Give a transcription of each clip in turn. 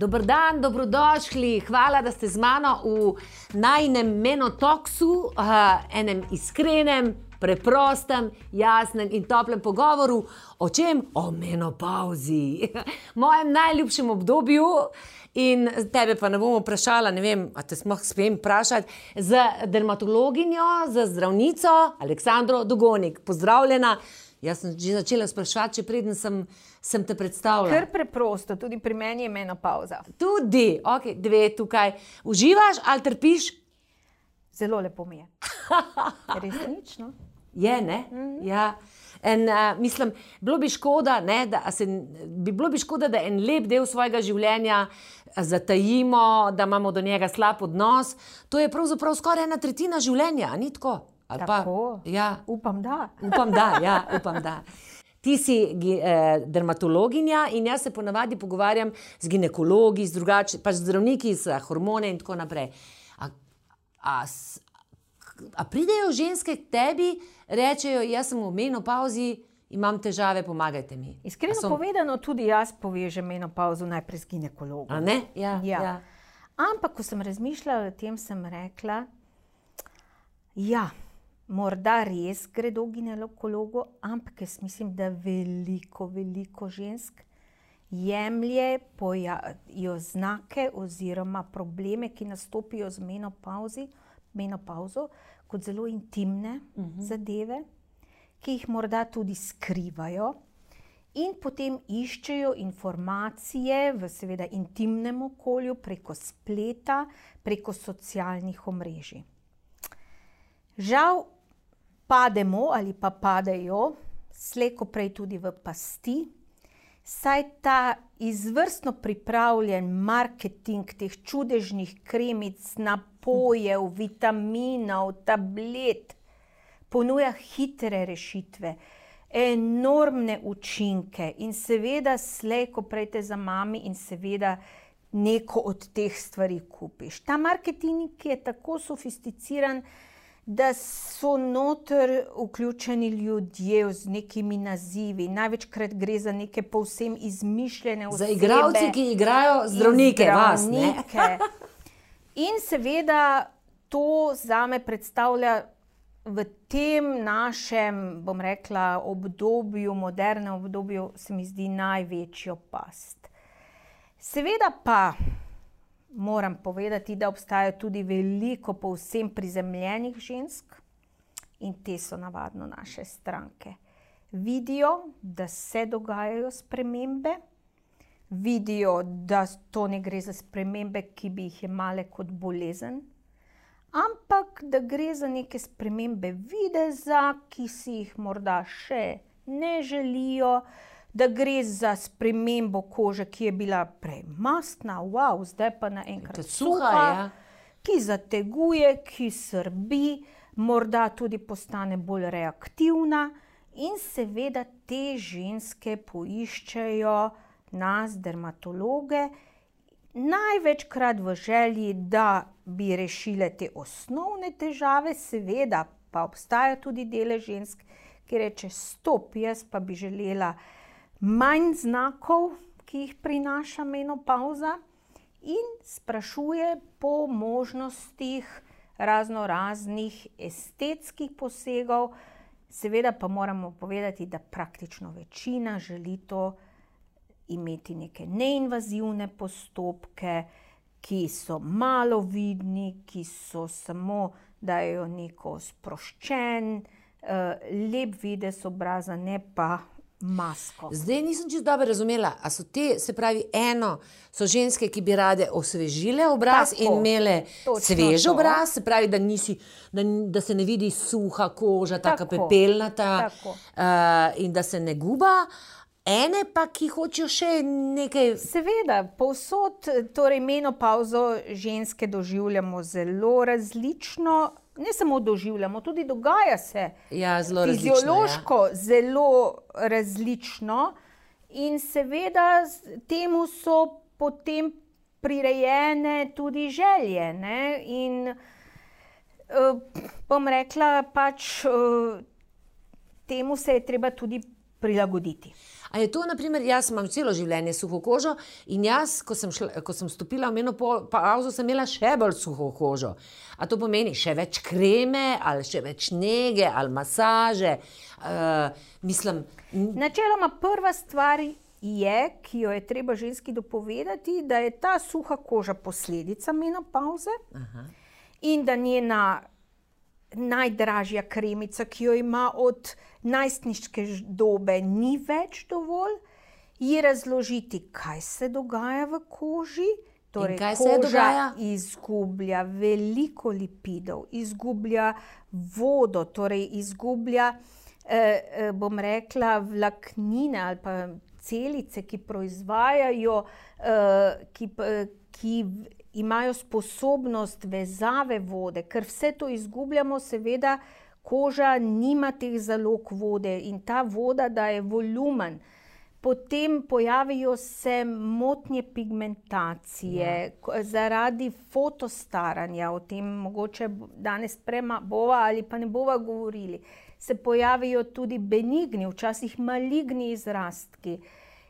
Dobr dan, dobrodošli. Hvala, da ste z mano v najnem menotoksu, uh, enem iskrenem, preprostem, jasnem in toplem pogovoru. O čem? O menopauzi, mojem najljubšem obdobju. In tebe pa ne bom vprašala, ne vem, ali te smo smem vprašati, z dermatologinjo, z zdravnico Aleksandro Dogonik. Pozdravljena. Jaz sem že začela sprašovati, če preden sem, sem te predstavila. Ker preprosto, tudi pri meni je menopauza. Tudi, ok, dve tukaj. Uživaš ali trpiš? Zelo lepo mi je. Resnično. Je, ne? Mm -hmm. ja. En, uh, mislim, bilo bi škoda, ne, da, se, bi bilo bi škoda, da en lep del svojega življenja zatajimo, da imamo do njega slab odnos. To je pravzaprav skoraj ena tretjina življenja, ni tako? Ali tako? Pa, ja. Upam, da. Upam, da. Ja, upam, da. Ti si eh, dermatologinja in jaz se ponavadi pogovarjam z ginekologi, z drugačnimi, pač zdravniki za hormone in tako naprej. A, a, a pridejo ženske k tebi, rečejo, jaz sem v menopauzi, imam težave, pomagajte mi. Iskreno som... povedano, tudi jaz povežem menopauzo najprej z ginekologom. Ja, ja. ja. Ampak, ko sem razmišljala o tem, sem rekla, ja morda res gredo ginekologu, ampak jaz mislim, da veliko, veliko žensk jemljejo znake oziroma probleme, ki nastopijo z menopauzo, kot zelo intimne uh mhm. -huh. zadeve, ki jih morda tudi skrivajo. In potem iščejo informacije v, seveda, intimnem okolju, preko spleta, preko socialnih omrežij. Žal, pademo ali pa padejo, slejko prej tudi v pasti, saj ta izvrstno pripravljen marketing teh čudežnih kremic, napojev, vitaminov, tablet ponuja hitre rešitve. Enormne učinke, in seveda, slejko prej te za mami, in seveda, neko od teh stvari kupiš. Ta marketing je tako sofisticiran, da so noter vključeni ljudje z nekimi nazivi. Največkrat gre za neke povsem izmišljene osebe. Za igralce, ki igrajo zdravnike, zdravnike. vas. In seveda to za me predstavlja v tem našem, bom rekla, obdobju, modernem obdobju, se mi zdi največjo past. Seveda pa moram povedati, da obstaja tudi veliko povsem prizemljenih žensk in te so navadno naše stranke. Vidijo, da se dogajajo spremembe, vidijo, da to ne gre za spremembe, ki bi jih imale kot bolezen, ampak da gre za neke spremembe videza, ki si jih morda še ne želijo da gre za spremembo kože, ki je bila prej mastna, wow, zdaj pa naenkrat suha, ja. ki zateguje, ki srbi, morda tudi postane bolj reaktivna, in seveda te ženske poiščejo nas, dermatologe. Največkrat v želji, da bi rešile te osnovne težave, seveda pa obstaja tudi dele žensk, ki reče: Stop, jaz pa bi želela manj znakov, ki jih prinaša menopauza, in sprašuje po možnostih razno raznih estetskih posegov. Seveda pa moramo povedati, da praktično večina želi to imeti neke neinvazivne postopke, ki so malo vidni, ki so samo dajo neko sproščen, uh, lep videz obraza, ne pa masko. Zdaj nisem čisto dobro razumela, ali so te, se pravi, eno so ženske, ki bi rade osvežile obraz Tako, in imele svež obraz, se pravi, da, nisi, da, da se ne vidi suha koža, tako pepelnata uh, in da se ne guba. Ene pa, ki hočejo še nekaj. Seveda, povsod, torej menopauzo ženske doživljamo zelo različno ne samo doživljamo, tudi dogaja se ja, zelo fiziološko, različno, ja. zelo različno. In seveda temu so potem prirejene tudi želje. Ne? In uh, bom rekla, pač uh, temu se je treba tudi prilagoditi. A je to, naprimer, jaz imam celo življenje suho kožo in jaz, ko sem, šla, ko sem stopila v menopauzo, sem imela še bolj suho kožo. A to pomeni še več kreme, ali še več nege, ali masaže. Uh, mislim, Načeloma prva stvar je, ki jo je treba ženski dopovedati, da je ta suha koža posledica menopauze Aha. in da njena najdražja kremica, ki jo ima od najstniške dobe, ni več dovolj, ji razložiti, kaj se dogaja v koži. Torej, kaj se dogaja? izgublja veliko lipidov, izgublja vodo, torej izgublja, eh, eh, bom rekla, vlaknine ali pa celice, ki proizvajajo, eh, ki, p- ki imajo sposobnost vezave vode, ker vse to izgubljamo, seveda koža nima teh zalog vode in ta voda daje volumen. Potem pojavijo se motnje pigmentacije ja. zaradi fotostaranja, o tem mogoče danes prema bova ali pa ne bova govorili. Se pojavijo tudi benigni, včasih maligni izrastki.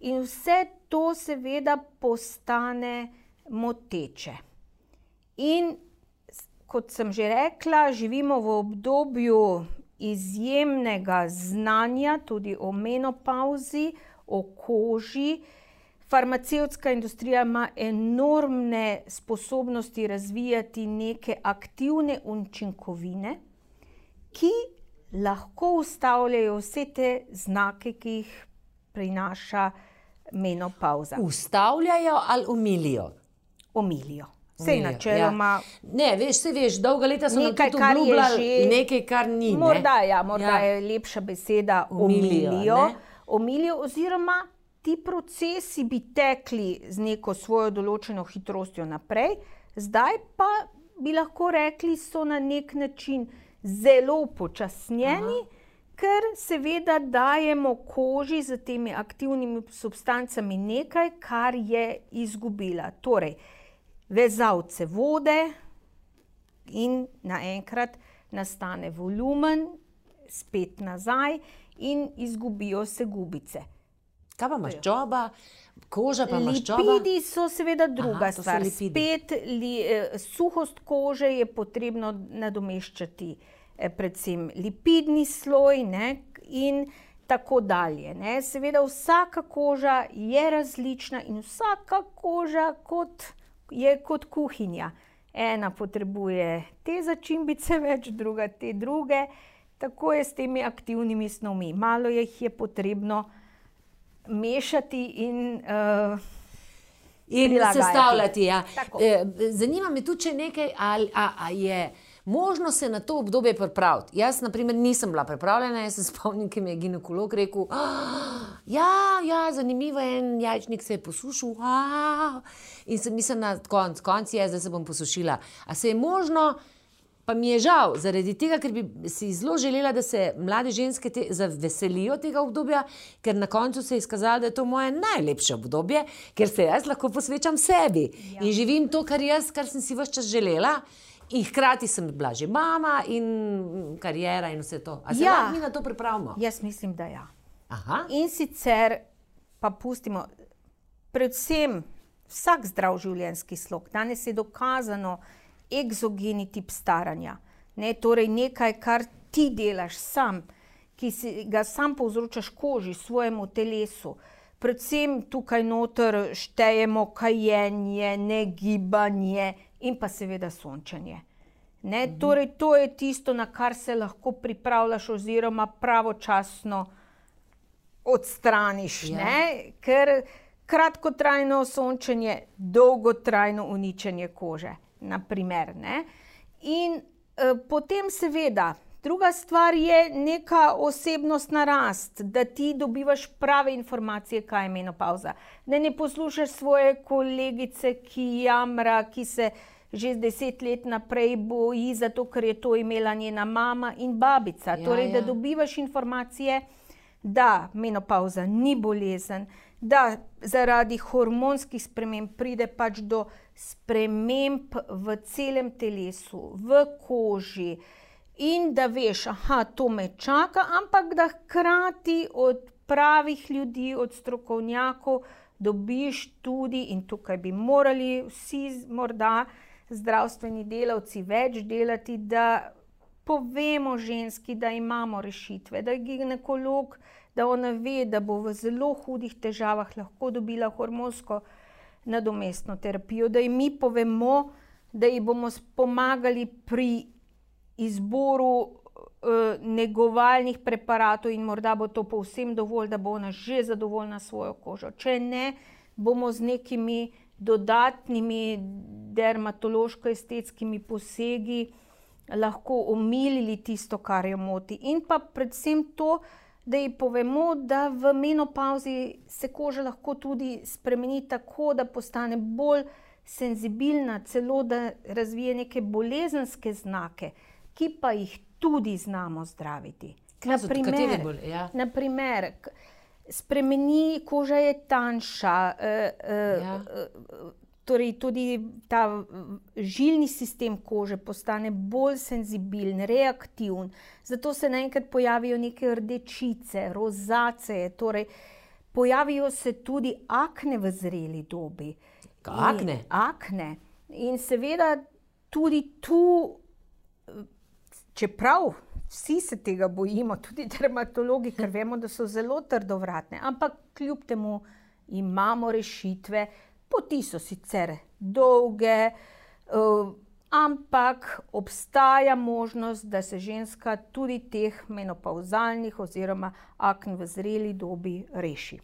In vse to seveda postane moteče. In kot sem že rekla, živimo v obdobju izjemnega znanja, tudi o menopauzi, o koži. Farmacevtska industrija ima enormne sposobnosti razvijati neke aktivne učinkovine, ki lahko ustavljajo vse te znake, ki jih prinaša menopauza. ustavljajo ali umilijo. Omilijo. Umilijo, načeloma. Ja. Ne, veš, se veš, dolga leta so Nekaj, kar je že- nekaj, kar ni. ne. Morda, ja, morda Ja. je lepša beseda Omilijo, omilijo. Omilijo, oziroma ti procesi bi tekli z neko svojo določeno hitrostjo naprej, zdaj pa bi lahko rekli, so na nek način zelo upočasnjeni, Aha. ker seveda dajemo koži z temi aktivnimi substancami nekaj, kar je izgubila. Torej, vezavce vode, in naenkrat nastane volumen, spet nazaj, in izgubijo se gubice. Kaj pa maščoba, koža pa maščoba? Lipidi so seveda druga Aha, stvar. lipidi. Spet li, eh, suhost kože je potrebno nadomeščati, eh, predvsem lipidni sloj ne, in tako dalje. Ne. Seveda vsaka koža je različna in vsaka koža kot, je kot kuhinja. Ena potrebuje te začimbice več, druga te druge. Tako je s temi aktivnimi snovmi. Malo jih je potrebno mešati in uh, In sestavljati. Ja. Tako. Eh, Zanima me tudi, če nekaj, ali a, a je možno se na to obdobje pripraviti. Jaz, na primer, nisem bila pripravljena, jaz se spomnim, ki mi je ginekolog rekel: "Ah, Ja, ja, zanimivo je, en jajčnik se je posušil. Ah. In sem mislila, na konc, konc je, zdaj se bom posušila. A se je možno, pa mi je žal, zaradi tega, ker bi si zelo želela, da se mlade ženske te, zaveselijo tega obdobja, ker na koncu se je izkazalo, da je to moje najlepše obdobje, ker se jaz lahko posvečam sebi ja. in živim to, kar jaz, kar sem si vse čas želela. In hkrati sem bila že mama in karijera in vse to. A se Ja. lahko mi na to pripravimo? jaz mislim, da ja. Aha. In sicer pa pustimo, predvsem vsak zdrav življenjski slog. Danes je dokazano egzogeni tip staranja. Ne, torej nekaj, kar ti delaš sam, ki si ga sam povzročaš koži, svojemu telesu. Predvsem tukaj noter štejemo kajenje, negibanje in pa seveda sončenje. Ne, torej, to je tisto, na kar se lahko pripravljaš, oziroma pravočasno odstraniš. Ja. Ne? Ker kratkotrajno sončenje, dolgotrajno uničenje kože. Naprimer, ne? In eh, potem, seveda, druga stvar je neka osebnostna rast, da ti dobivaš prave informacije, kaj je menopauza. Da ne poslušaš svoje kolegice, ki jamra, ki se že deset let naprej boji, zato ker je to imela njena mama in babica. Ja, torej, da ja. dobivaš informacije, da menopauza ni bolezen, da zaradi hormonskih sprememb pride pač do sprememb v celem telesu, v koži. In da veš, da to me čaka, ampak da hkrati od pravih ljudi, od strokovnjakov, dobiš tudi, in tukaj bi morali vsi, morda zdravstveni delavci, več delati, da povemo ženski, da imamo rešitve, da je ginekolog, da ona ve, da bo v zelo hudih težavah lahko dobila hormonsko nadomestno terapijo, da jim mi povemo, da ji bomo pomagali pri izboru uh, negovalnih preparatov, in morda bo to povsem dovolj, da bo ona že zadovoljna s svojo kožo. Če ne, bomo z nekimi dodatnimi dermatološko-estetskimi posegi lahko omilili tisto, kar jo moti. In pa predvsem to, da ji povemo, da v menopauzi se koža lahko tudi spremeni tako, da postane bolj senzibilna, celo da razvije neke bolezenske znake, ki pa jih tudi znamo zdraviti. Naprimer, bolj, ja. naprimer, spremeni koža je tanjša, uh, uh, ja. uh, torej tudi ta žilni sistem kože postane bolj senzibilen, reaktiven, zato se naenkrat pojavijo neke rdečice, rozace, torej pojavijo se tudi akne v zreli dobi. Akne. In, akne. In seveda tudi tu čeprav vsi se tega bojimo, tudi dermatologi, ker vemo, da so zelo trdovratne, ampak kljub temu imamo rešitve, poti so sicer dolge, uh, ampak obstaja možnost, da se ženska tudi teh menopauzalnih oziroma akn v zreli dobi reši.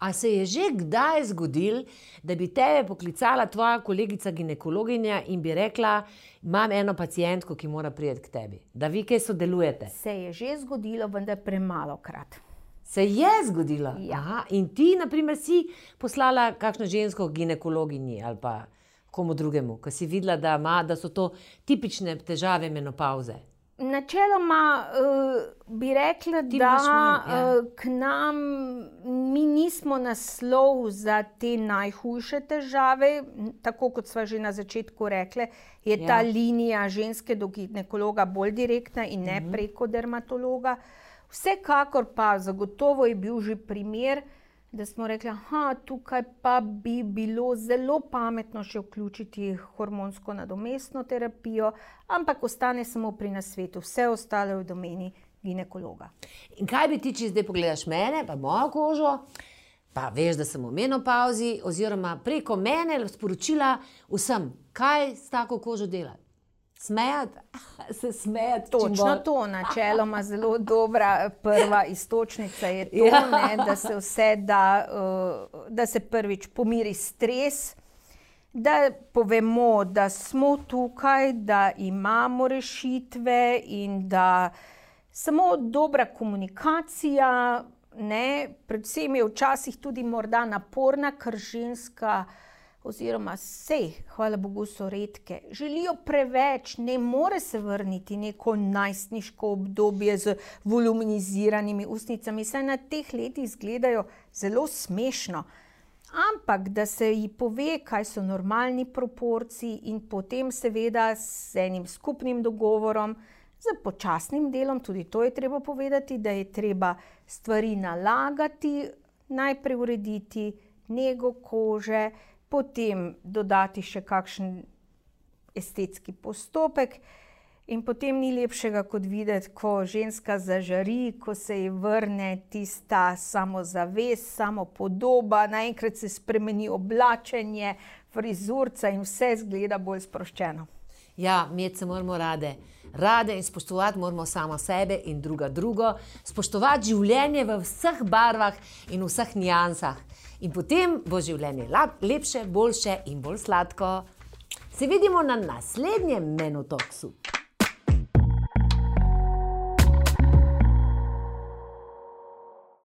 A se je že kdaj zgodil, da bi te poklicala tvoja kolegica ginekologinja in bi rekla, imam eno pacijentko, ki mora priti k tebi, da vi kaj sodelujete? Se je že zgodilo, vendar premalo krat. Se je zgodilo. Ja. Aha, in ti, na primer, si poslala kakšno žensko ginekologinji ali pa komu drugemu, ki si videla, da, ima, da so to tipične težave menopauze. Načeloma uh, bi rekla, Ti da manj, ja. uh, k nam mi nismo naslov za te najhujše težave. Tako kot smo že na začetku rekli, je ja. ta linija ženske do ginekologa bolj direktna in ne mhm. preko dermatologa. Vsekakor pa zagotovo je bil že primer, da smo rekli, da tukaj pa bi bilo zelo pametno še vključiti hormonsko nadomestno terapijo, ampak ostane samo pri nasvetu, vse ostale v domeni ginekologa. In kaj bi ti, če zdaj pogledaš mene, pa mojo kožo, pa veš, da sem v menopauzi, oziroma preko mene sporočila vsem, kaj s tako kožo delati. Smejati, se smejati. Točno to, načeloma zelo dobra prva istočnica je to, ja. ne, da se vse da, uh, da se prvič pomiri stres, da povemo, da smo tukaj, da imamo rešitve in da samo dobra komunikacija, ne, predvsem je včasih tudi morda naporna, ker ženska oziroma vse, hvala Bogu, so redke, želijo preveč, ne more se vrniti neko najstniško obdobje z voluminiziranimi ustnicami, saj na teh letih izgledajo zelo smešno. Ampak da se ji pove, kaj so normalni proporci, in potem, seveda, s enim skupnim dogovorom, z počasnim delom, tudi to je treba povedati, da je treba stvari nalagati, najprej urediti nego kože, potem dodati še kakšen estetski postopek. In potem ni lepšega kot videti, ko ženska zažari, ko se ji vrne tista samozavest, samo podoba, naenkrat se spremeni oblačenje, frizurca in vse zgleda bolj sproščeno. Ja, imeti se moramo rade. Rade in spoštovati moramo samo sebe in druga drugo, spoštovati življenje v vseh barvah in vseh nijansah in potem bo življenje lepše, boljše in bolj sladko. Se vidimo na naslednjem menotoksu.